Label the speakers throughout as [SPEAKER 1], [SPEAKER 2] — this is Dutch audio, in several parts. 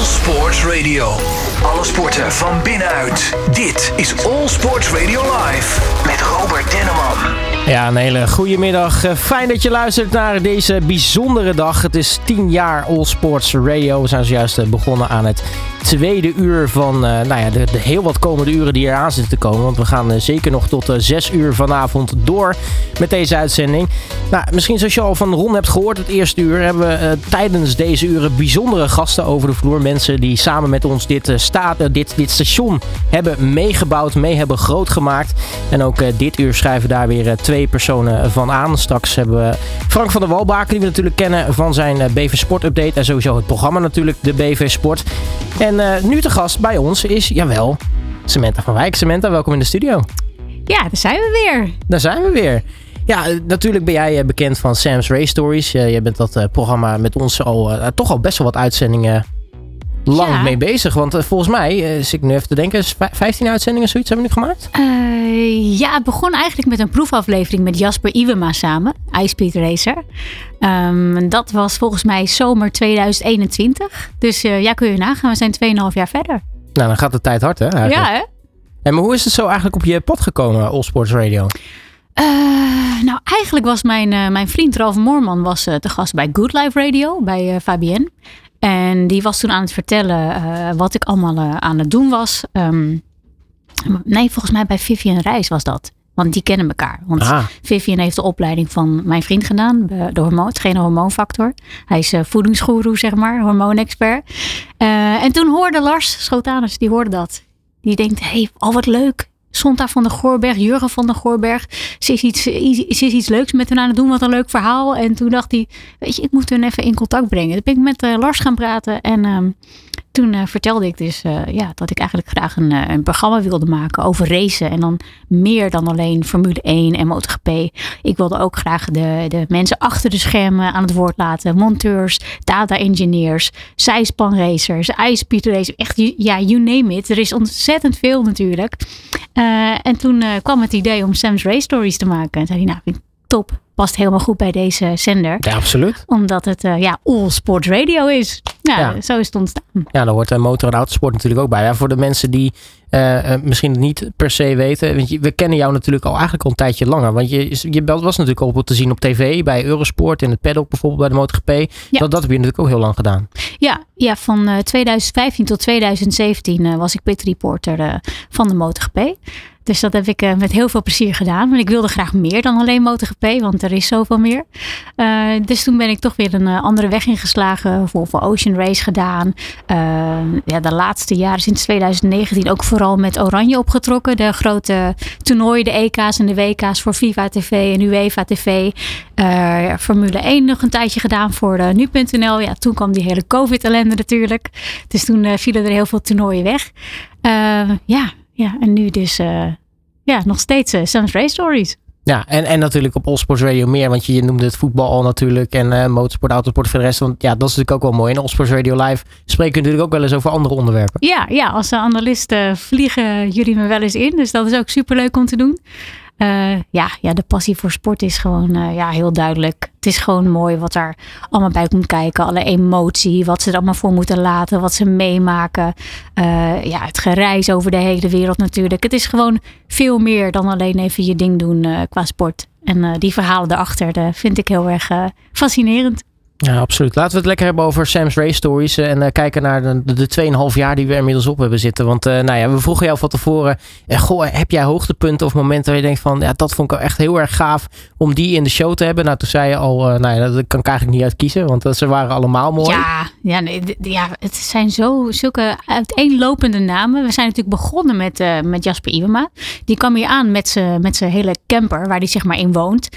[SPEAKER 1] All Sports Radio. Alle sporten van binnenuit. Dit is All Sports Radio Live met Robert Denneman.
[SPEAKER 2] Ja, een hele goede middag. Eh, Fijn dat je luistert naar deze bijzondere dag. Het is 10 jaar All Sports Radio. We zijn zojuist eh, begonnen aan het tweede uur van eh, nou ja, de, de heel wat komende uren die eraan zitten te komen. Want we gaan zeker nog tot eh, 6 uur vanavond door met deze uitzending. Nou, misschien zoals je al van Ron hebt gehoord, het eerste uur hebben we tijdens deze uren bijzondere gasten over de vloer. Mensen die samen met ons dit, staat, dit, dit station hebben meegebouwd, mee hebben groot gemaakt. En ook dit uur schrijven daar weer eh, twee personen van aan. Straks hebben we Frank van der Walbaken, die we natuurlijk kennen van zijn eh, BV Sport Update. En sowieso het programma natuurlijk, de BV Sport. En eh, nu te gast bij ons is, jawel, Samantha van Wijk. Samantha, welkom in de studio.
[SPEAKER 3] Ja, daar zijn we weer.
[SPEAKER 2] Daar zijn we weer. Ja, eh, natuurlijk ben jij bekend van Sam's Race Stories. Jij bent dat programma met ons al toch al best wel wat uitzendingen lang
[SPEAKER 3] Ja.
[SPEAKER 2] mee bezig. Want eh, volgens mij, zit ik nu even te denken, is vij- 15 uitzendingen zoiets hebben we nu gemaakt?
[SPEAKER 3] Eh, ja, het begon eigenlijk met een proefaflevering met Jasper Iwema samen, iSpeed Racer. Ehm, dat was volgens mij zomer 2021. Dus ja, kun je nagaan, we zijn 2,5 jaar verder.
[SPEAKER 2] Nou, dan gaat de tijd hard, hè? eigenlijk.
[SPEAKER 3] Ja, hè?
[SPEAKER 2] En maar hoe is het zo eigenlijk op je pad gekomen, All Sports Radio?
[SPEAKER 3] Nou, eigenlijk was mijn, mijn vriend Ralf Moorman was, te gast bij Good Life Radio, bij Fabienne. En die was toen aan het vertellen eh, wat ik allemaal eh, aan het doen was. Ehm, nee, volgens mij bij Vivian Reis was dat. Want die kennen elkaar. Want
[SPEAKER 2] Ah,
[SPEAKER 3] Vivian heeft de opleiding van mijn vriend gedaan. de- hormoon, geen hormoonfactor. Hij is eh, voedingsgoeroe, zeg maar. Hormoonexpert. En toen hoorde Lars Schotanus, die hoorde dat. Die denkt, hé, hey, al wat leuk. Sonta van de Goorberg, Jurgen van de Goorberg. Ze is, iets, ze is iets leuks met hen aan het doen. Wat een leuk verhaal. En toen dacht hij, weet je, ik moet hun even in contact brengen. Toen ben ik met eh, Lars gaan praten. En ehm, toen eh, vertelde ik dus eh, ja, dat ik eigenlijk graag een, eh, een programma wilde maken over racen. En dan meer dan alleen Formule 1 en MotoGP. Ik wilde ook graag de, de mensen achter de schermen aan het woord laten. Monteurs, data engineers, zijspanracers, ijspietracers. Echt, ja, you name it. Er is ontzettend veel natuurlijk. En toen kwam het idee om Sam's Race Stories te maken. En zei hij, nou, vind top. Past helemaal goed bij deze zender.
[SPEAKER 2] ja, absoluut.
[SPEAKER 3] Omdat het eh, ja, all sports radio is. Ja,
[SPEAKER 2] Ja.
[SPEAKER 3] zo is het ontstaan.
[SPEAKER 2] Ja, daar hoort uh, motor- en autosport natuurlijk ook bij. Ja, voor de mensen die eh, eh, misschien niet per se weten. Want je, we kennen jou natuurlijk al eigenlijk al een tijdje langer. Want je, je belt was natuurlijk al te zien op tv. Bij Eurosport in het paddock bijvoorbeeld bij de MotoGP.
[SPEAKER 3] Ja.
[SPEAKER 2] Dat, dat heb je natuurlijk ook heel lang gedaan.
[SPEAKER 3] Ja, ja van eh, 2015 tot 2017 eh, was ik pit reporter eh, van de MotoGP. Dus dat heb ik eh, met heel veel plezier gedaan. Want ik wilde graag meer dan alleen MotoGP, want er is zoveel meer. Eh, dus toen ben ik toch weer een eh, andere weg ingeslagen. Voor Ocean Race gedaan. Ja, de laatste jaren, sinds 2019, ook vooral met Oranje opgetrokken. De grote toernooien, de EK's en de WK's voor Viva TV en UEFA TV. Formule 1 nog een tijdje gedaan voor nu.nl. Ja, toen kwam die hele COVID-ellende natuurlijk. Dus toen vielen er heel veel toernooien weg. Ja, ja, en nu dus eh, ja, nog steeds Sam's Race Stories.
[SPEAKER 2] Ja, en, en natuurlijk op All Sports Radio meer. Want je, je noemde het voetbal al natuurlijk. En eh, motorsport, autosport voor de rest. Want ja, dat is natuurlijk ook wel mooi. En All Sports Radio Live spreken we natuurlijk ook wel eens over andere onderwerpen.
[SPEAKER 3] Ja, ja als analist eh, vliegen jullie me wel eens in. Dus dat is ook superleuk om te doen. Eh, ja, ja, de passie voor sport is gewoon eh, ja, heel duidelijk. Het is gewoon mooi wat er allemaal bij komt kijken. Alle emotie, wat ze er allemaal voor moeten laten, wat ze meemaken. Eh, ja, het gereis over de hele wereld natuurlijk. Het is gewoon veel meer dan alleen even je ding doen qua sport. En die verhalen erachter vind ik heel erg fascinerend.
[SPEAKER 2] Ja, absoluut. Laten we het lekker hebben over Sam's Race Stories. eh, En eh, kijken naar de, de, de 2,5 jaar die we inmiddels op hebben zitten. Want eh, nou ja, we vroegen jou van tevoren. eh, goh, heb jij hoogtepunten of momenten waar je denkt van... Ja, dat vond ik echt heel erg gaaf om die in de show te hebben. Nou, toen zei je al... nou ja, dat kan ik eigenlijk niet uitkiezen. Want ze waren allemaal mooi.
[SPEAKER 3] Ja, ja, nee, ja, het zijn zo zulke uiteenlopende namen. We zijn natuurlijk begonnen met, met Jasper Iwema. Die kwam hier aan met zijn met hele camper waar hij zeg maar in woont.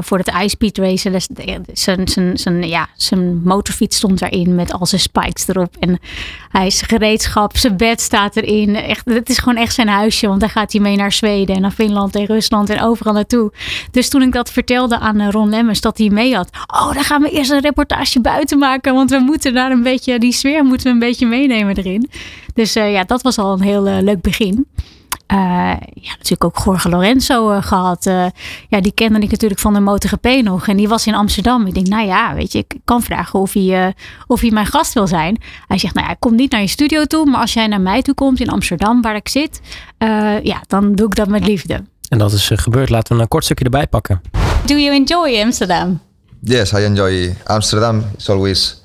[SPEAKER 3] voor het iSpeed racen. Dus, eh, zijn, zijn, zijn, ja, zijn motorfiets stond daarin met al zijn spikes erop. En hij is gereedschap, zijn bed staat erin. Echt, het is gewoon echt zijn huisje. Want daar gaat hij mee naar Zweden en naar Finland en Rusland en overal naartoe. Dus toen ik dat vertelde aan eh, Ron Lemmers dat hij mee had. Oh, dan gaan we eerst een reportage buiten maken. Want we moeten daar een beetje, die sfeer moeten we een beetje meenemen erin. Dus eh, ja, dat was al een heel eh, leuk begin. Ja, natuurlijk ook Jorge Lorenzo gehad. ja, die kende ik natuurlijk van de MotoGP nog. En die was in Amsterdam. Ik denk, nou ja, weet je, ik kan vragen of hij, of hij mijn gast wil zijn. Hij zegt, nou ja, kom niet naar je studio toe. Maar als jij naar mij toe komt in Amsterdam, waar ik zit. ja, dan doe ik dat met liefde.
[SPEAKER 2] En dat is gebeurd. Laten we een kort stukje erbij pakken.
[SPEAKER 3] Do you enjoy Amsterdam?
[SPEAKER 4] Yes, I enjoy Amsterdam. It's always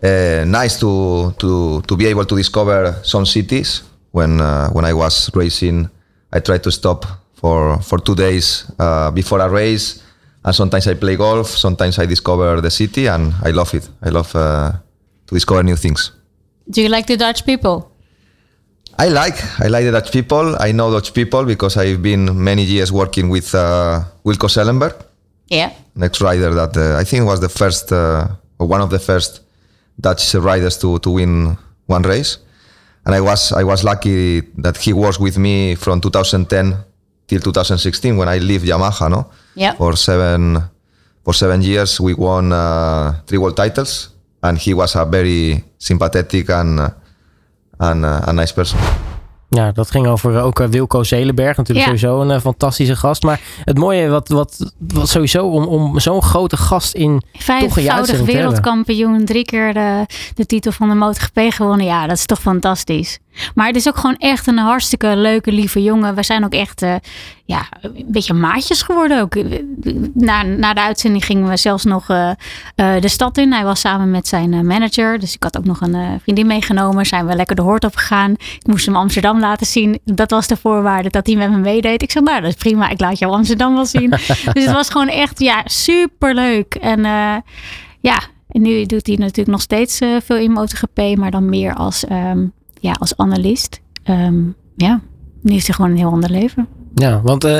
[SPEAKER 4] uh, nice to, to, to be able to discover some cities. When, uh, when I was racing, I tried to stop for, for two days uh, before a race. And sometimes I play golf, sometimes I discover the city, and I love it. I love uh, to discover new things.
[SPEAKER 3] Do you like the Dutch people?
[SPEAKER 4] I like I like the Dutch people. I know Dutch people because I've been many years working with uh, Wilco Sellenberg.
[SPEAKER 3] Yeah.
[SPEAKER 4] Next rider that uh, I think was the first uh, or one of the first Dutch riders to to win one race. And I was I was lucky that he was with me from 2010 till 2016 when I left Yamaha. No.
[SPEAKER 3] Yeah.
[SPEAKER 4] For seven for seven years we won uh, three world titles, and he was a very sympathetic and and, uh, a nice person.
[SPEAKER 2] Ja, dat ging over ook uh, Wilco Zelenberg. Natuurlijk sowieso een uh, fantastische gast. Maar het mooie, wat, wat, wat sowieso om, om zo'n grote gast in
[SPEAKER 3] Vijfvoudig wereldkampioen, drie keer de, de titel van de MotoGP gewonnen. Ja, dat is toch fantastisch. Maar het is ook gewoon echt een hartstikke leuke, lieve jongen. We zijn ook echt uh, ja, een beetje maatjes geworden ook. Na, na de uitzending gingen we zelfs nog uh, uh, de stad in. Hij was samen met zijn manager. Dus ik had ook nog een vriendin meegenomen. Zijn we lekker de hoort op gegaan. Ik moest hem Amsterdam laten zien. Dat was de voorwaarde dat hij met me meedeed. Ik zei, nou dat is prima. Ik laat jou Amsterdam wel zien. dus het was gewoon echt ja, super leuk. En ja, en nu doet hij natuurlijk nog steeds veel in MotoGP. Maar dan meer als... Um, ja, als analist, um, ja, nu is hij gewoon een heel ander leven.
[SPEAKER 2] Ja, want uh,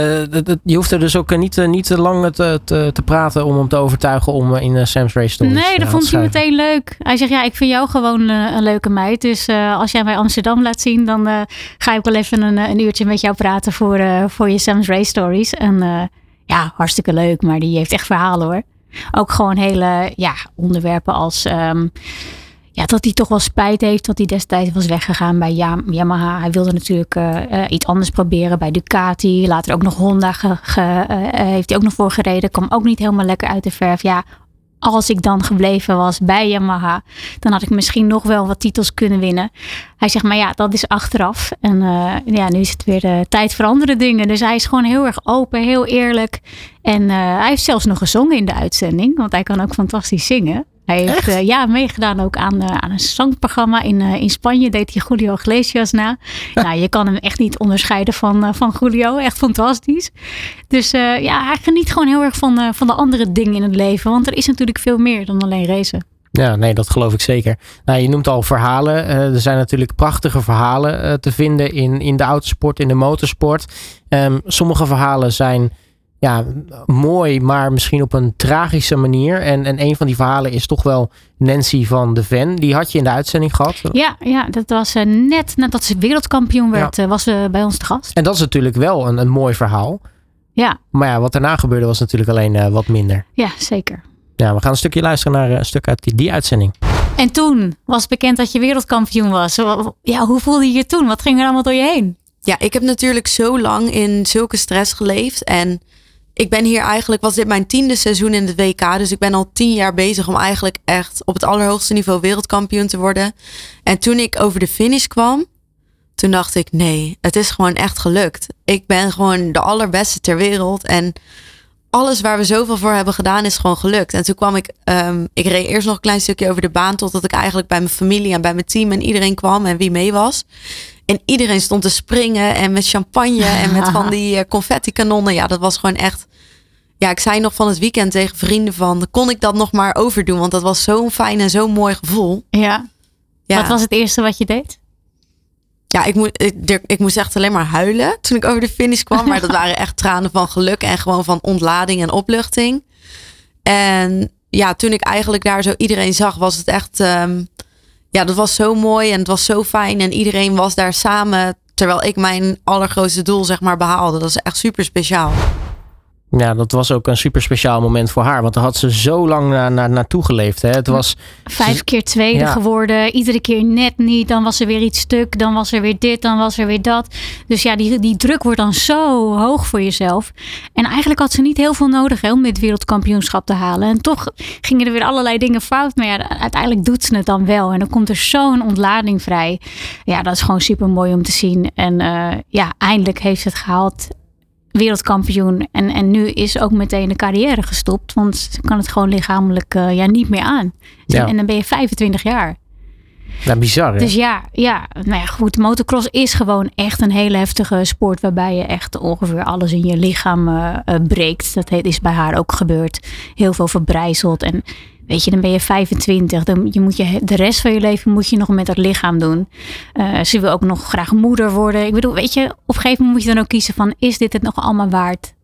[SPEAKER 2] je hoeft er dus ook niet, uh, niet te lang te, te, te, praten om hem te overtuigen om in uh, Sam's Race Stories
[SPEAKER 3] Nee, dat vond hij meteen leuk. Hij zegt, ja, ik vind jou gewoon een leuke meid. Dus als jij mij Amsterdam laat zien, dan ga ik wel even een, een uurtje met jou praten voor, voor je Sam's Race Stories. En ja, hartstikke leuk, maar die heeft echt verhalen hoor. Ook gewoon hele ja, onderwerpen als... Um, ja, dat hij toch wel spijt heeft dat hij destijds was weggegaan bij Yamaha. Hij wilde natuurlijk uh, uh, iets anders proberen bij Ducati. Later ook nog Honda ge, uh, heeft hij ook nog voor gereden. Kwam ook niet helemaal lekker uit de verf. Ja, als ik dan gebleven was bij Yamaha, dan had ik misschien nog wel wat titels kunnen winnen. Hij zegt, maar ja, dat is achteraf. En ja, nu is het weer de tijd voor andere dingen. Dus hij is gewoon heel erg open, heel eerlijk. En hij heeft zelfs nog gezongen in de uitzending, want hij kan ook fantastisch zingen. Hij heeft uh, ja, meegedaan ook aan, uh, aan een zangprogramma in, uh, in Spanje. Deed hij Julio Iglesias na. nou, je kan hem echt niet onderscheiden van, van Julio. Echt fantastisch. Dus ja, hij geniet gewoon heel erg van, van de andere dingen in het leven. Want er is natuurlijk veel meer dan alleen racen.
[SPEAKER 2] Ja, nee, dat geloof ik zeker. Nou, je noemt al verhalen. er zijn natuurlijk prachtige verhalen te vinden in, in de autosport, in de motorsport. Um, sommige verhalen zijn ja, mooi, maar misschien op een tragische manier. En, en een van die verhalen is toch wel Nancy van de Ven. Die had je in de uitzending gehad.
[SPEAKER 3] Ja, ja dat was uh, net nadat ze wereldkampioen werd, uh, was ze bij ons te gast.
[SPEAKER 2] En dat is natuurlijk wel een, een mooi verhaal.
[SPEAKER 3] Ja.
[SPEAKER 2] Maar ja, wat daarna gebeurde was natuurlijk alleen uh, wat minder.
[SPEAKER 3] Ja, zeker.
[SPEAKER 2] Ja, we gaan een stukje luisteren naar een stuk uit die, die uitzending.
[SPEAKER 3] En toen was bekend dat je wereldkampioen was. Ja, hoe voelde je je toen? Wat ging er allemaal door je heen?
[SPEAKER 5] Ja, ik heb natuurlijk zo lang in zulke stress geleefd. En ik ben hier eigenlijk, was dit mijn tiende seizoen in het WK. Dus ik ben al tien jaar bezig om eigenlijk echt op het allerhoogste niveau wereldkampioen te worden. En toen ik over de finish kwam, toen dacht ik, nee, het is gewoon echt gelukt. Ik ben gewoon de allerbeste ter wereld. En alles waar we zoveel voor hebben gedaan is gewoon gelukt. En toen kwam ik, um, ik reed eerst nog een klein stukje over de baan. Totdat ik eigenlijk bij mijn familie en bij mijn team en iedereen kwam en wie mee was. En iedereen stond te springen en met champagne en met van die eh, confetti kanonnen. Ja, dat was gewoon echt. Ja, ik zei nog van het weekend tegen vrienden van, kon ik dat nog maar overdoen? Want dat was zo'n fijn en zo'n mooi gevoel.
[SPEAKER 3] Ja. ja. Wat was het eerste wat je deed?
[SPEAKER 5] Ja, ik, moet, ik, ik moest echt alleen maar huilen toen ik over de finish kwam. Maar dat waren echt tranen van geluk en gewoon van ontlading en opluchting. En ja, toen ik eigenlijk daar zo iedereen zag, was het echt. Um, ja, dat was zo mooi en het was zo fijn. En iedereen was daar samen terwijl ik mijn allergrootste doel zeg maar behaalde. Dat is echt super speciaal.
[SPEAKER 2] Ja, dat was ook een super speciaal moment voor haar. Want daar had ze zo lang na, na, naartoe geleefd. Hè. Het was,
[SPEAKER 3] Vijf keer tweede
[SPEAKER 2] Ja.
[SPEAKER 3] geworden. Iedere keer net niet. Dan was er weer iets stuk. Dan was er weer dit. Dan was er weer dat. Dus ja, die, die druk wordt dan zo hoog voor jezelf. En eigenlijk had ze niet heel veel nodig hè, om dit wereldkampioenschap te halen. En toch gingen er weer allerlei dingen fout. Maar ja, uiteindelijk doet ze het dan wel. En dan komt er zo'n ontlading vrij. Ja, dat is gewoon super mooi om te zien. En eh, ja, eindelijk heeft ze het gehaald. Wereldkampioen. En, en nu is ook meteen de carrière gestopt. Want ze kan het gewoon lichamelijk eh, ja, niet meer aan.
[SPEAKER 2] Ja.
[SPEAKER 3] En dan ben je 25 jaar.
[SPEAKER 2] Ja, bizar. Hè?
[SPEAKER 3] Dus ja, ja, nou ja, goed. Motocross is gewoon echt een hele heftige sport. Waarbij je echt ongeveer alles in je lichaam eh, eh, breekt. Dat is bij haar ook gebeurd. Heel veel verbrijzeld. En weet je, dan ben je 25. Dan je moet je, de rest van je leven moet je nog met dat lichaam doen. Eh, ze wil ook nog graag moeder worden. Ik bedoel, weet je, op een gegeven moment moet je dan ook kiezen van... Is dit het nog allemaal waard?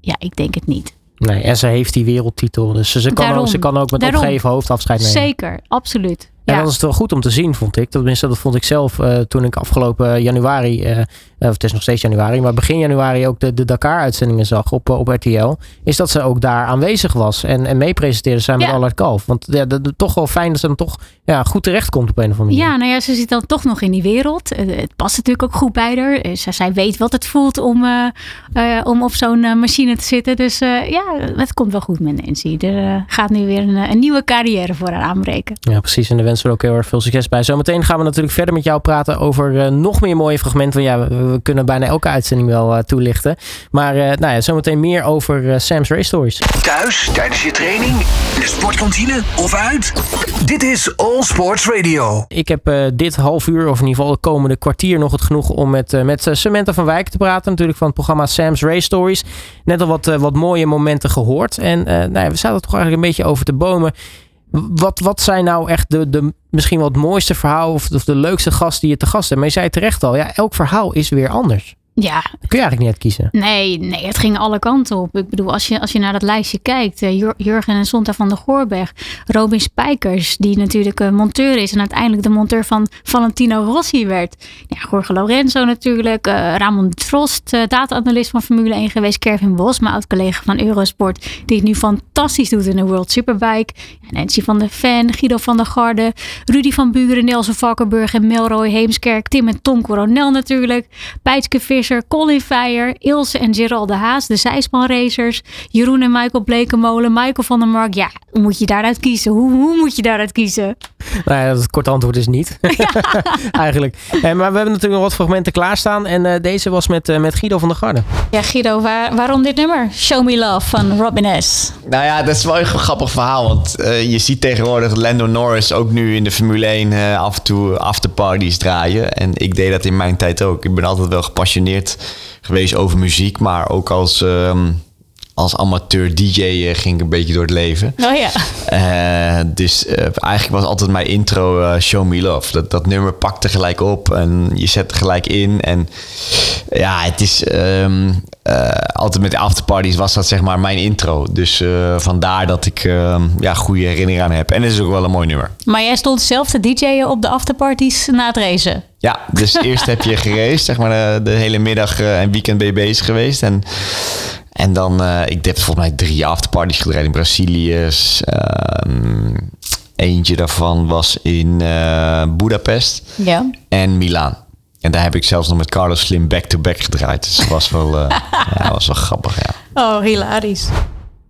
[SPEAKER 3] Ja, ik denk het niet.
[SPEAKER 2] Nee, en ze heeft die wereldtitel. Dus ze, kan, ook, ze kan ook met
[SPEAKER 3] Daarom.
[SPEAKER 2] opgeheven hoofd afscheid nemen.
[SPEAKER 3] Zeker, absoluut.
[SPEAKER 2] En
[SPEAKER 3] Ja.
[SPEAKER 2] dat is wel goed om te zien, vond ik. Tenminste, dat vond ik zelf eh, toen ik afgelopen januari, eh, eh, of het is nog steeds januari, maar begin januari ook de, de Dakar-uitzendingen zag op, eh, op RTL. Is dat ze ook daar aanwezig was en, en mee presenteerde samen met
[SPEAKER 3] Ja.
[SPEAKER 2] Allard Kalf. Want ja, dat, dat- toch wel fijn dat ze dan toch ja, goed terecht komt op een of andere manier.
[SPEAKER 3] Ja, nou ja, ze zit dan toch nog in die wereld. Eh, Het past natuurlijk ook goed bij haar. Eh, Zij, zij weet wat het voelt om, eh, eh, om op zo'n machine te zitten. Dus eh, ja, het komt wel goed met Nancy. Er gaat nu weer een, een nieuwe carrière voor haar aanbreken.
[SPEAKER 2] Ja, precies. En daar wensen we ook heel erg veel succes bij. Zometeen gaan we natuurlijk verder met jou praten over eh, nog meer mooie fragmenten. Want ja, we, we kunnen bijna elke uitzending wel toelichten. Maar eh, nou ja, zometeen meer over eh, Sam's Race Stories.
[SPEAKER 1] Thuis, tijdens je training, in de sportkantine of uit? Dit is Sports Radio.
[SPEAKER 2] Ik heb eh, dit half uur, of in ieder geval het komende kwartier, nog het genoeg om met, eh, met eh, Samantha van Wijk te praten. Natuurlijk van het programma Sam's Race Stories. Net al wat, wat mooie momenten gehoord. En nou ja, we zaten toch eigenlijk een beetje over te bomen. Wat, wat zijn nou echt de, de misschien het mooiste verhaal of, of de leukste gast die je te gast hebt? Maar je zei terecht al, ja, elk verhaal is weer anders.
[SPEAKER 3] Ja,
[SPEAKER 2] Dat kun je eigenlijk niet uitkiezen.
[SPEAKER 3] Nee, nee, het ging alle kanten op. Ik bedoel, als je, als je naar dat lijstje kijkt, eh, Jur- Jurgen en Sonta van der Goorberg, Robin Spijkers, die natuurlijk een monteur is en uiteindelijk de monteur van Valentino Rossi werd. Ja, Jorge Lorenzo natuurlijk, eh, Ramon Frost, eh, data-analyst van Formule 1 geweest, Kervin Bosma, oud-collega van Eurosport, die het nu fantastisch doet in de World Superbike. Ja, Nancy van der Ven, Guido van der Garde, Rudy van Buren, Nelson Valkenburg en Melroy Heemskerk, Tim en Tom Coronel natuurlijk, Peitske Visser, Colin Feijer, Ilse en Gerald de Haas, de zijspanracers, Jeroen en Michael Blekemolen, Michael van der Mark. Ja, hoe moet je daaruit kiezen? Hoe, hoe moet je daaruit kiezen?
[SPEAKER 2] Nou ja, het korte antwoord is niet. eigenlijk. Eh, maar we hebben natuurlijk nog wat fragmenten klaarstaan. En eh, deze was met, eh, met Guido van der Garde.
[SPEAKER 3] Ja, Guido, waar- waarom dit nummer? Show Me Love van Robin S.
[SPEAKER 6] Nou ja, dat is wel een grappig verhaal. Want eh, je ziet tegenwoordig Lando Norris ook nu in de Formule 1 eh, af en toe afterparties draaien. En ik deed dat in mijn tijd ook. Ik ben altijd wel gepassioneerd geweest over muziek. Maar ook als, ehm, als amateur DJ eh, ging ik een beetje door het leven.
[SPEAKER 3] Oh ja.
[SPEAKER 6] Eh, dus eh, eigenlijk was altijd mijn intro Show Me Love. Dat, dat nummer pakte gelijk op en je zet het gelijk in. En ja, het is ehm, eh, altijd met de afterparties was dat zeg maar mijn intro. Dus vandaar dat ik ehm, ja, goede herinneringen aan heb. En het is ook wel een mooi nummer.
[SPEAKER 3] Maar jij stond zelf te DJ'en op de afterparties na het racen.
[SPEAKER 6] Ja, dus eerst heb je geraced, zeg maar de, de hele middag eh, en weekend ben je bezig geweest. En, en dan, eh, ik heb volgens mij drie afterparties gedraaid in Brazilië. Ehm, eentje daarvan was in eh Budapest
[SPEAKER 3] Ja.
[SPEAKER 6] en Milaan. En daar heb ik zelfs nog met Carlos Slim back-to-back gedraaid. Dus dat was wel, eh, ja, was wel grappig, ja.
[SPEAKER 3] Oh, hilarisch.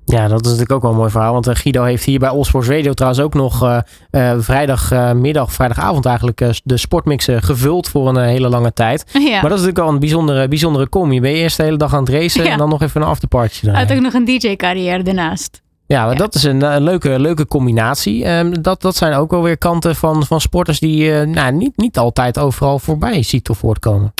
[SPEAKER 2] Ja, dat is natuurlijk ook wel een mooi verhaal. Want eh, Guido heeft hier bij Allsports Radio trouwens ook nog eh, eh, vrijdagmiddag, vrijdagavond eigenlijk de sportmix eh, gevuld voor een hele lange tijd.
[SPEAKER 3] Ja.
[SPEAKER 2] Maar dat is natuurlijk wel een bijzondere, bijzondere kom. Je bent eerst de hele dag aan het racen
[SPEAKER 3] Ja.
[SPEAKER 2] en dan nog even een afterparty.
[SPEAKER 3] Hij had ook nog een DJ-carrière daarnaast.
[SPEAKER 2] Ja, maar
[SPEAKER 3] Ja.
[SPEAKER 2] dat is een, eh, leuke, leuke combinatie. Ehm, dat, dat zijn ook wel weer kanten van, van sporters die je nou, niet, niet altijd overal voorbij ziet of voortkomen.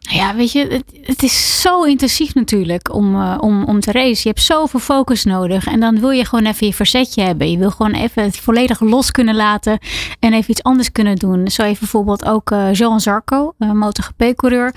[SPEAKER 3] Nou ja, weet je, het, het is zo intensief natuurlijk om, eh, om, om te racen. Je hebt zoveel focus nodig. En dan wil je gewoon even je verzetje hebben. Je wil gewoon even het volledig los kunnen laten. En even iets anders kunnen doen. Zo heeft bijvoorbeeld ook eh Johan Zarco, een MotoGP-coureur.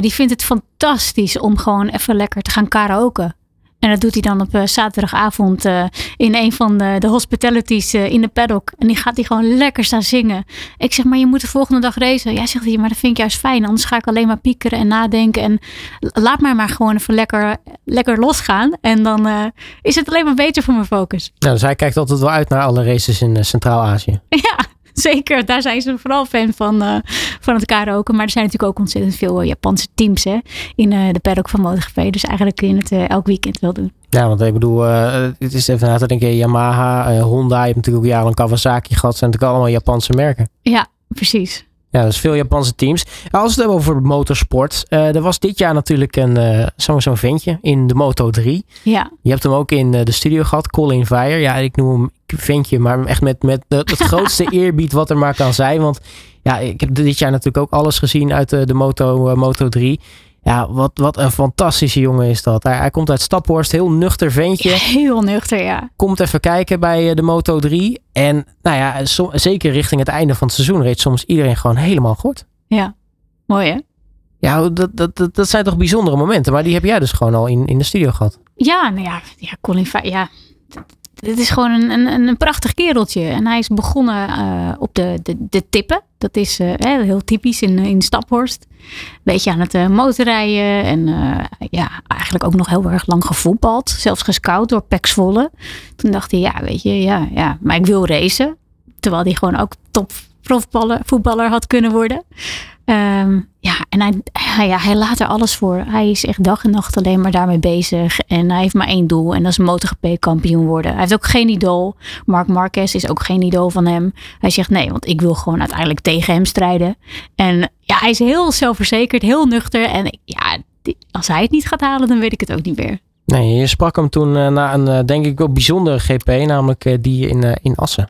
[SPEAKER 3] die vindt het fantastisch om gewoon even lekker te gaan karaoke. En dat doet hij dan op uh, zaterdagavond uh, in een van de, de hospitalities uh, in de paddock. En die gaat hij gewoon lekker staan zingen. Ik zeg, maar je moet de volgende dag racen. Ja, zegt hij, maar dat vind ik juist fijn. Anders ga ik alleen maar piekeren en nadenken. En laat mij maar gewoon even lekker, lekker losgaan. En dan is het alleen maar beter voor mijn focus.
[SPEAKER 2] Nou, dus hij kijkt altijd wel uit naar alle races in Centraal-Azië.
[SPEAKER 3] Ja, zeker. Daar zijn ze vooral fan van, uh, van het karaoke. Maar er zijn natuurlijk ook ontzettend veel eh, Japanse teams hè, in uh, de paddock van MotoGP. Dus eigenlijk kun je het elk weekend wel doen.
[SPEAKER 2] Ja, want ik bedoel, het is even na te denken. Yamaha, Honda, je hebt natuurlijk ook jarenlang Kawasaki gehad. zijn natuurlijk allemaal Japanse merken.
[SPEAKER 3] Ja, precies.
[SPEAKER 2] Ja, dus veel Japanse teams. Als we het hebben over motorsport. Uh, er was dit jaar natuurlijk een uh, zo'n ventje in de Moto 3.
[SPEAKER 3] Ja.
[SPEAKER 2] Je hebt hem ook in de studio gehad, Colin Veijer. Ja, ik noem hem ventje, maar echt met, met het grootste eerbied wat er maar kan zijn. Want ja, ik heb dit jaar natuurlijk ook alles gezien uit de, de Moto, uh, Moto 3. Ja, wat, wat een fantastische jongen is dat. Hij, hij komt uit Staphorst, heel nuchter ventje.
[SPEAKER 3] heel nuchter, ja.
[SPEAKER 2] Komt even kijken bij de Moto 3. En nou ja, zeker richting het einde van het seizoen reed soms iedereen gewoon helemaal goed.
[SPEAKER 3] Ja, mooi hè?
[SPEAKER 2] Ja, dat, dat, dat, dat zijn toch bijzondere momenten. Maar die heb jij dus gewoon al in, in de studio gehad.
[SPEAKER 3] Ja, nou ja, ja Colin, ja, het is gewoon een, een, een, prachtig kereltje. En hij is begonnen uh, op de, de, de tippen. Dat is uh, heel typisch in, in Staphorst. Beetje aan het motorrijden. En ja, eigenlijk ook nog heel erg lang gevoetbald. Zelfs gescout door Pek Zwolle. Toen dacht hij, ja, weet je, ja, ja, maar ik wil racen. Terwijl hij gewoon ook top voetballer had kunnen worden. Um, ja, en hij, hij, ja, hij laat er alles voor. Hij is echt dag en nacht alleen maar daarmee bezig. En hij heeft maar één doel. En dat is MotoGP-kampioen worden. Hij heeft ook geen idool. Mark Marquez is ook geen idool van hem. Hij zegt nee, want ik wil gewoon uiteindelijk tegen hem strijden. En ja, hij is heel zelfverzekerd, heel nuchter. En ja, als hij het niet gaat halen, dan weet ik het ook niet meer.
[SPEAKER 2] Nee, je sprak hem toen uh, na een, uh, denk ik, wel bijzondere GP. Namelijk uh, die in, in Assen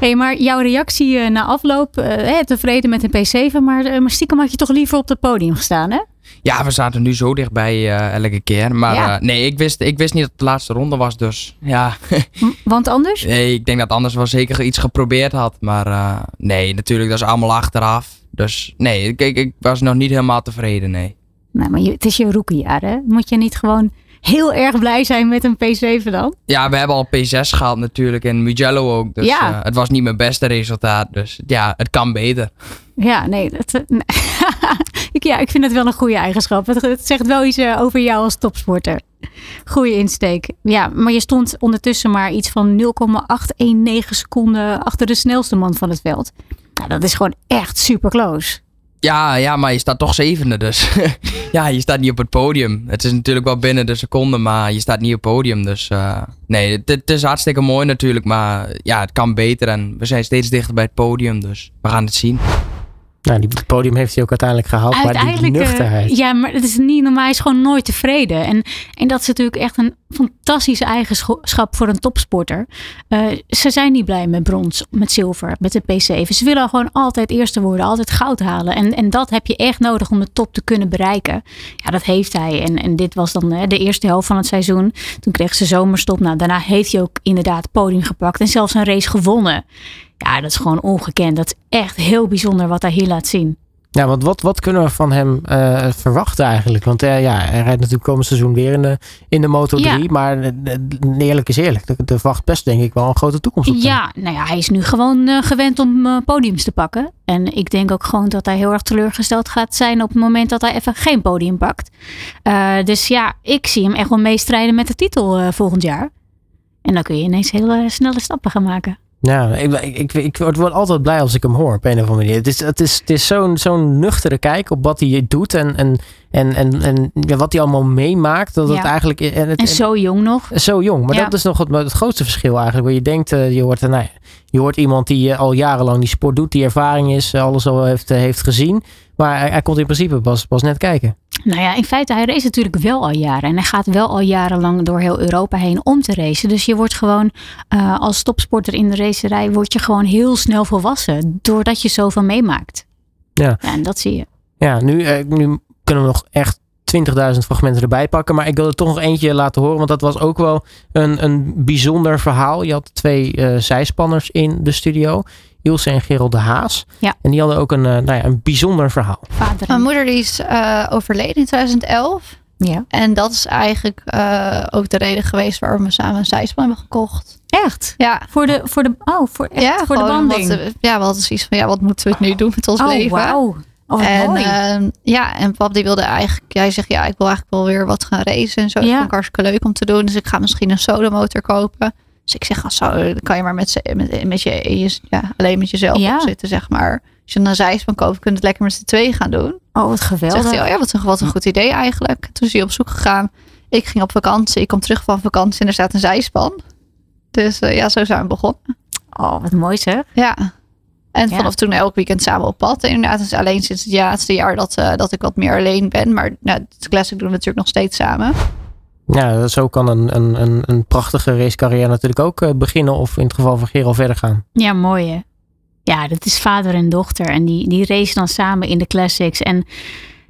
[SPEAKER 3] hey, maar jouw reactie uh, na afloop, uh, tevreden met een P7, maar, uh, maar stiekem had je toch liever op het podium gestaan, hè?
[SPEAKER 7] Ja, we zaten nu zo dichtbij elke keer. Maar ja. nee, ik wist, ik wist niet dat het de laatste ronde was, dus ja.
[SPEAKER 3] Want anders?
[SPEAKER 7] Nee, ik denk dat anders wel zeker iets geprobeerd had. Maar nee, natuurlijk, dat is allemaal achteraf. Dus nee, ik, ik, ik was nog niet helemaal tevreden, nee.
[SPEAKER 3] Nou, maar je, het is je rookiejaar, hè? Moet je niet gewoon heel erg blij zijn met een P7 dan?
[SPEAKER 7] Ja, we hebben al P6 gehaald natuurlijk en Mugello ook. Dus ja. Uh, het was niet mijn beste resultaat. Dus ja, het kan beter.
[SPEAKER 3] Ja, nee. Dat, nee. ik, ja, ik vind het wel een goede eigenschap. Het, het zegt wel iets uh, over jou als topsporter. Goede insteek. Ja, maar je stond ondertussen maar iets van 0,819 seconden achter de snelste man van het veld. Nou, dat is gewoon echt super close.
[SPEAKER 7] Ja, ja, maar je staat toch zevende dus. ja, je staat niet op het podium. Het is natuurlijk wel binnen de seconde, maar je staat niet op het podium. Dus uh, nee, het, het, is hartstikke mooi natuurlijk. Maar ja, het kan beter en we zijn steeds dichter bij het podium. Dus we gaan het zien.
[SPEAKER 2] Nou, die podium heeft hij ook uiteindelijk gehaald. Maar die nuchterheid.
[SPEAKER 3] Uh, ja, maar het is niet normaal. Hij is gewoon nooit tevreden. En, en dat is natuurlijk echt een fantastische eigenschap voor een topsporter. Uh, ze zijn niet blij met brons, met zilver, met de P7. Ze willen gewoon altijd eerste worden, altijd goud halen. En, en dat heb je echt nodig om de top te kunnen bereiken. Ja, dat heeft hij. En, en dit was dan de eerste helft van het seizoen. Toen kreeg ze zomerstop. Nou, daarna heeft hij ook inderdaad podium gepakt en zelfs een race gewonnen. Ja, dat is gewoon ongekend. Dat is echt heel bijzonder wat hij hier laat zien.
[SPEAKER 2] Ja, want wat, wat kunnen we van hem uh, verwachten eigenlijk? Want uh, ja, hij rijdt natuurlijk komend seizoen weer in de, in de Moto 3. Ja. Maar uh, eerlijk is eerlijk. Er, er wacht best denk ik wel een grote toekomst op.
[SPEAKER 3] Ja, nou ja, hij is nu gewoon gewend om podiums te pakken. En ik denk ook gewoon dat hij heel erg teleurgesteld gaat zijn op het moment dat hij even geen podium pakt. dus ja, ik zie hem echt wel meestrijden met de titel volgend jaar. En dan kun je ineens hele snelle stappen gaan maken.
[SPEAKER 2] Ja, ik, ik, ik, word altijd blij als ik hem hoor op een of andere manier. Het is, het is, het is zo'n zo'n nuchtere kijk op wat hij doet en, en, en, en, en ja, wat hij allemaal meemaakt. Dat het eigenlijk,
[SPEAKER 3] en, het, en zo jong nog.
[SPEAKER 2] Zo jong, maar dat is nog het, het grootste verschil eigenlijk. Waar je denkt, uh, je, hoort, nou, je hoort iemand die al jarenlang die sport doet, die ervaring is, alles al heeft, heeft gezien. Maar hij, hij komt in principe pas, pas net kijken.
[SPEAKER 3] Nou ja, in feite, hij race natuurlijk wel al jaren. En hij gaat wel al jarenlang door heel Europa heen om te racen. Dus je wordt gewoon uh, als topsporter in de racerij, word je gewoon heel snel volwassen. Doordat je zoveel meemaakt.
[SPEAKER 2] Ja.
[SPEAKER 3] ja en dat zie je.
[SPEAKER 2] Ja, nu, uh, nu kunnen we nog echt 20.000 fragmenten erbij pakken. Maar ik wil er toch nog eentje laten horen. Want dat was ook wel een, een bijzonder verhaal. Je had twee uh, zijspanners in de studio. Ilse en Gerald de Haas.
[SPEAKER 3] Ja.
[SPEAKER 2] En die hadden ook een, uh, nou ja, een bijzonder verhaal.
[SPEAKER 8] Vader. Mijn moeder die is uh, overleden in 2011.
[SPEAKER 3] Ja.
[SPEAKER 8] En dat is eigenlijk eh, ook de reden geweest waarom we samen een zijspan hebben gekocht.
[SPEAKER 3] Echt?
[SPEAKER 8] Ja,
[SPEAKER 3] Voor de, voor de, oh, voor, echt
[SPEAKER 8] ja
[SPEAKER 3] voor de banding?
[SPEAKER 8] Wat, ja, we hadden zoiets van, ja, wat moeten we nu doen met ons
[SPEAKER 3] oh,
[SPEAKER 8] leven?
[SPEAKER 3] wauw. Oh,
[SPEAKER 8] en
[SPEAKER 3] mooi.
[SPEAKER 8] ehm, ja, en pap die wilde eigenlijk, jij zegt ja, ik wil eigenlijk wel weer wat gaan racen en zo. Dat
[SPEAKER 3] Ja.
[SPEAKER 8] vond ik hartstikke leuk om te doen. Dus ik ga misschien een solomotor kopen. Dus ik zeg, dan kan je maar met, met, met je, ja, alleen met jezelf
[SPEAKER 3] Ja.
[SPEAKER 8] zitten, zeg maar. Als je een zijspan koopt, kun je het lekker met z'n tweeën gaan doen.
[SPEAKER 3] oh, wat
[SPEAKER 8] Zegt
[SPEAKER 3] geweldig.
[SPEAKER 8] hij, oh ja, wat een, wat een goed idee eigenlijk. Toen is hij op zoek gegaan. Ik ging op vakantie. Ik kom terug van vakantie en er staat een zijspan. Dus eh, ja, zo zijn we begonnen.
[SPEAKER 3] Oh, wat mooi zeg.
[SPEAKER 8] Ja. En
[SPEAKER 3] Ja.
[SPEAKER 8] vanaf toen elk weekend samen op pad. En inderdaad, het is alleen sinds het laatste jaar dat, eh, dat ik wat meer alleen ben. Maar nou, het classic doen we natuurlijk nog steeds samen.
[SPEAKER 2] Ja, zo kan een, een, een, een prachtige racecarrière natuurlijk ook eh, beginnen. Of in het geval van Gerald verder gaan.
[SPEAKER 3] Ja, mooi hè. Ja, dat is vader en dochter. En die, die racen dan samen in de classics. En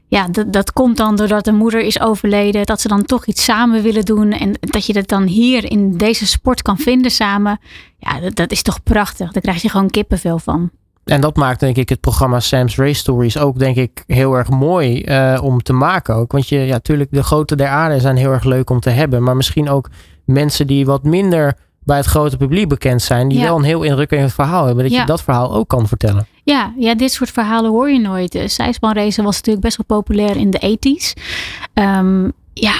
[SPEAKER 3] ja, dat, dat komt dan doordat de moeder is overleden. Dat ze dan toch iets samen willen doen. En dat je dat dan hier in deze sport kan vinden samen. Ja, dat, dat is toch prachtig. Daar krijg je gewoon kippenvel van.
[SPEAKER 2] En dat maakt denk ik het programma Sam's Race Stories ook denk ik heel erg mooi eh, om te maken ook. Want je, ja, natuurlijk de grote der aarde zijn heel erg leuk om te hebben. Maar misschien ook mensen die wat minder bij het grote publiek bekend zijn. Die
[SPEAKER 3] Ja.
[SPEAKER 2] wel een heel indrukwekkend verhaal hebben. Dat
[SPEAKER 3] Ja.
[SPEAKER 2] je dat verhaal ook kan vertellen.
[SPEAKER 3] Ja, ja, dit soort verhalen hoor je nooit. De zijspanracen was natuurlijk best wel populair in de 80s. Ehm, ja,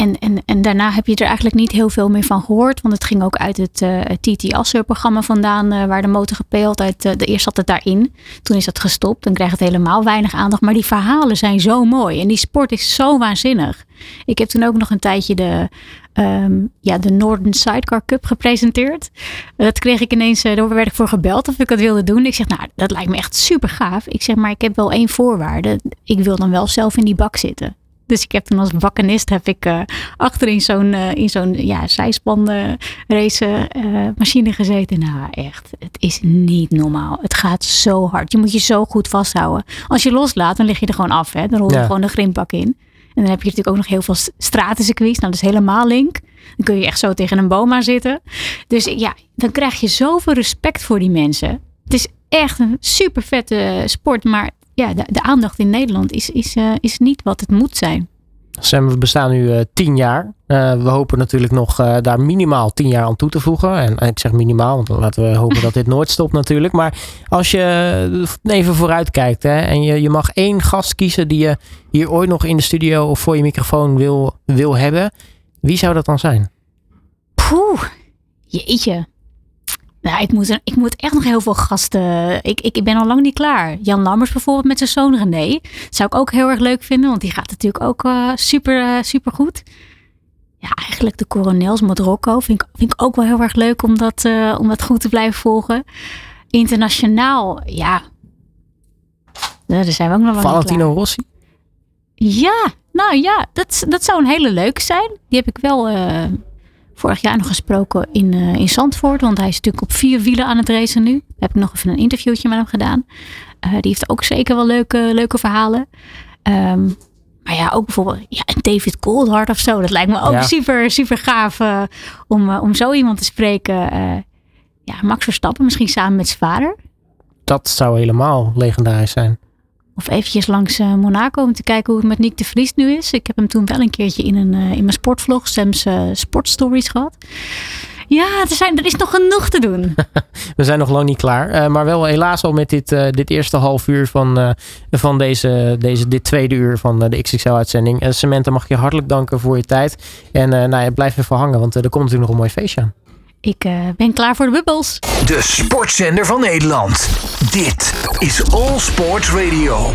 [SPEAKER 3] en, en, en daarna heb je er eigenlijk niet heel veel meer van gehoord. Want het ging ook uit het eh TT Asser-programma vandaan, eh, waar de motor gepeeld. Uit, eh, de, eerst zat het daarin, toen is dat gestopt. Dan krijgt het helemaal weinig aandacht. Maar die verhalen zijn zo mooi. En die sport is zo waanzinnig. Ik heb toen ook nog een tijdje de, ehm, ja, de Northern Sidecar Cup gepresenteerd. Dat kreeg ik ineens, daar werd ik voor gebeld of ik dat wilde doen. Ik zeg, nou, dat lijkt me echt super gaaf. Ik zeg, maar ik heb wel één voorwaarde. Ik wil dan wel zelf in die bak zitten. Dus ik heb toen als bakkenist heb ik eh, achter in zo'n eh, in zo'n ja, zijspan eh, race machine gezeten. Nou echt, het is niet normaal. Het gaat zo hard. Je moet je zo goed vasthouden. Als je loslaat, dan lig je er gewoon af. Hè? Dan rol je
[SPEAKER 2] Ja.
[SPEAKER 3] gewoon de grindbak in. En dan heb je natuurlijk ook nog heel veel stratencircuits. Nou, dat is helemaal link. Dan kun je echt zo tegen een boom aan zitten. Dus ja, dan krijg je zoveel respect voor die mensen. Het is echt een super vette sport. Maar ja, de, de aandacht in Nederland is, is, eh, is niet wat het moet zijn.
[SPEAKER 2] Sam, we bestaan nu eh, tien jaar. Eh, we hopen natuurlijk nog daar minimaal tien jaar aan toe te voegen. En, en ik zeg minimaal, want laten we hopen dat dit nooit stopt natuurlijk. Maar als je even vooruit kijkt hè, en je, je mag één gast kiezen die je hier ooit nog in de studio of voor je microfoon wil, wil hebben. Wie zou dat dan zijn?
[SPEAKER 3] Poeh, jeetje. Nou, ik moet, er- ik moet echt nog heel veel gasten. Ik, ik, ik ben al lang niet klaar. Jan Lammers bijvoorbeeld met zijn zoon René. Zou ik ook heel erg leuk vinden, want die gaat natuurlijk ook eh, super, eh, super goed. Ja, eigenlijk de coronels met Rocco vind ik, vind ik ook wel heel erg leuk om dat, eh, om dat goed te blijven volgen. Internationaal, ja. Daar zijn we ook nog wel
[SPEAKER 2] Valentino. Rossi?
[SPEAKER 3] Ja, nou ja, dat, dat zou een hele leuke zijn. Die heb ik wel vorig jaar nog gesproken in, eh, in Zandvoort. Want hij is natuurlijk op vier wielen aan het racen nu. Heb ik nog even een interviewtje met hem gedaan. Eh, die heeft ook zeker wel leuke, leuke verhalen. Ehm, maar ja, ook bijvoorbeeld ja, een David Coulthard of zo. Dat lijkt me ook
[SPEAKER 2] Ja.
[SPEAKER 3] super, super gaaf eh, om, om zo iemand te spreken. Ja, Max Verstappen misschien samen met zijn vader.
[SPEAKER 2] Dat zou helemaal legendarisch zijn.
[SPEAKER 3] Of eventjes langs eh, Monaco om te kijken hoe het met Nick de Vries nu is. Ik heb hem toen wel een keertje in, een, eh, in mijn sportvlog, Sam's eh, Sportstories gehad. Ja, er, zijn, er is nog genoeg te doen.
[SPEAKER 2] We zijn nog lang niet klaar. maar wel helaas al met dit, dit eerste half uur van, van deze, deze, dit tweede uur van de XXL-uitzending. En Samantha, mag ik je hartelijk danken voor je tijd. En nou ja, blijf even hangen, want er komt natuurlijk nog een mooi feestje aan.
[SPEAKER 3] Ik eh, ben klaar voor de bubbels.
[SPEAKER 1] De sportzender van Nederland. Dit is All Sports Radio.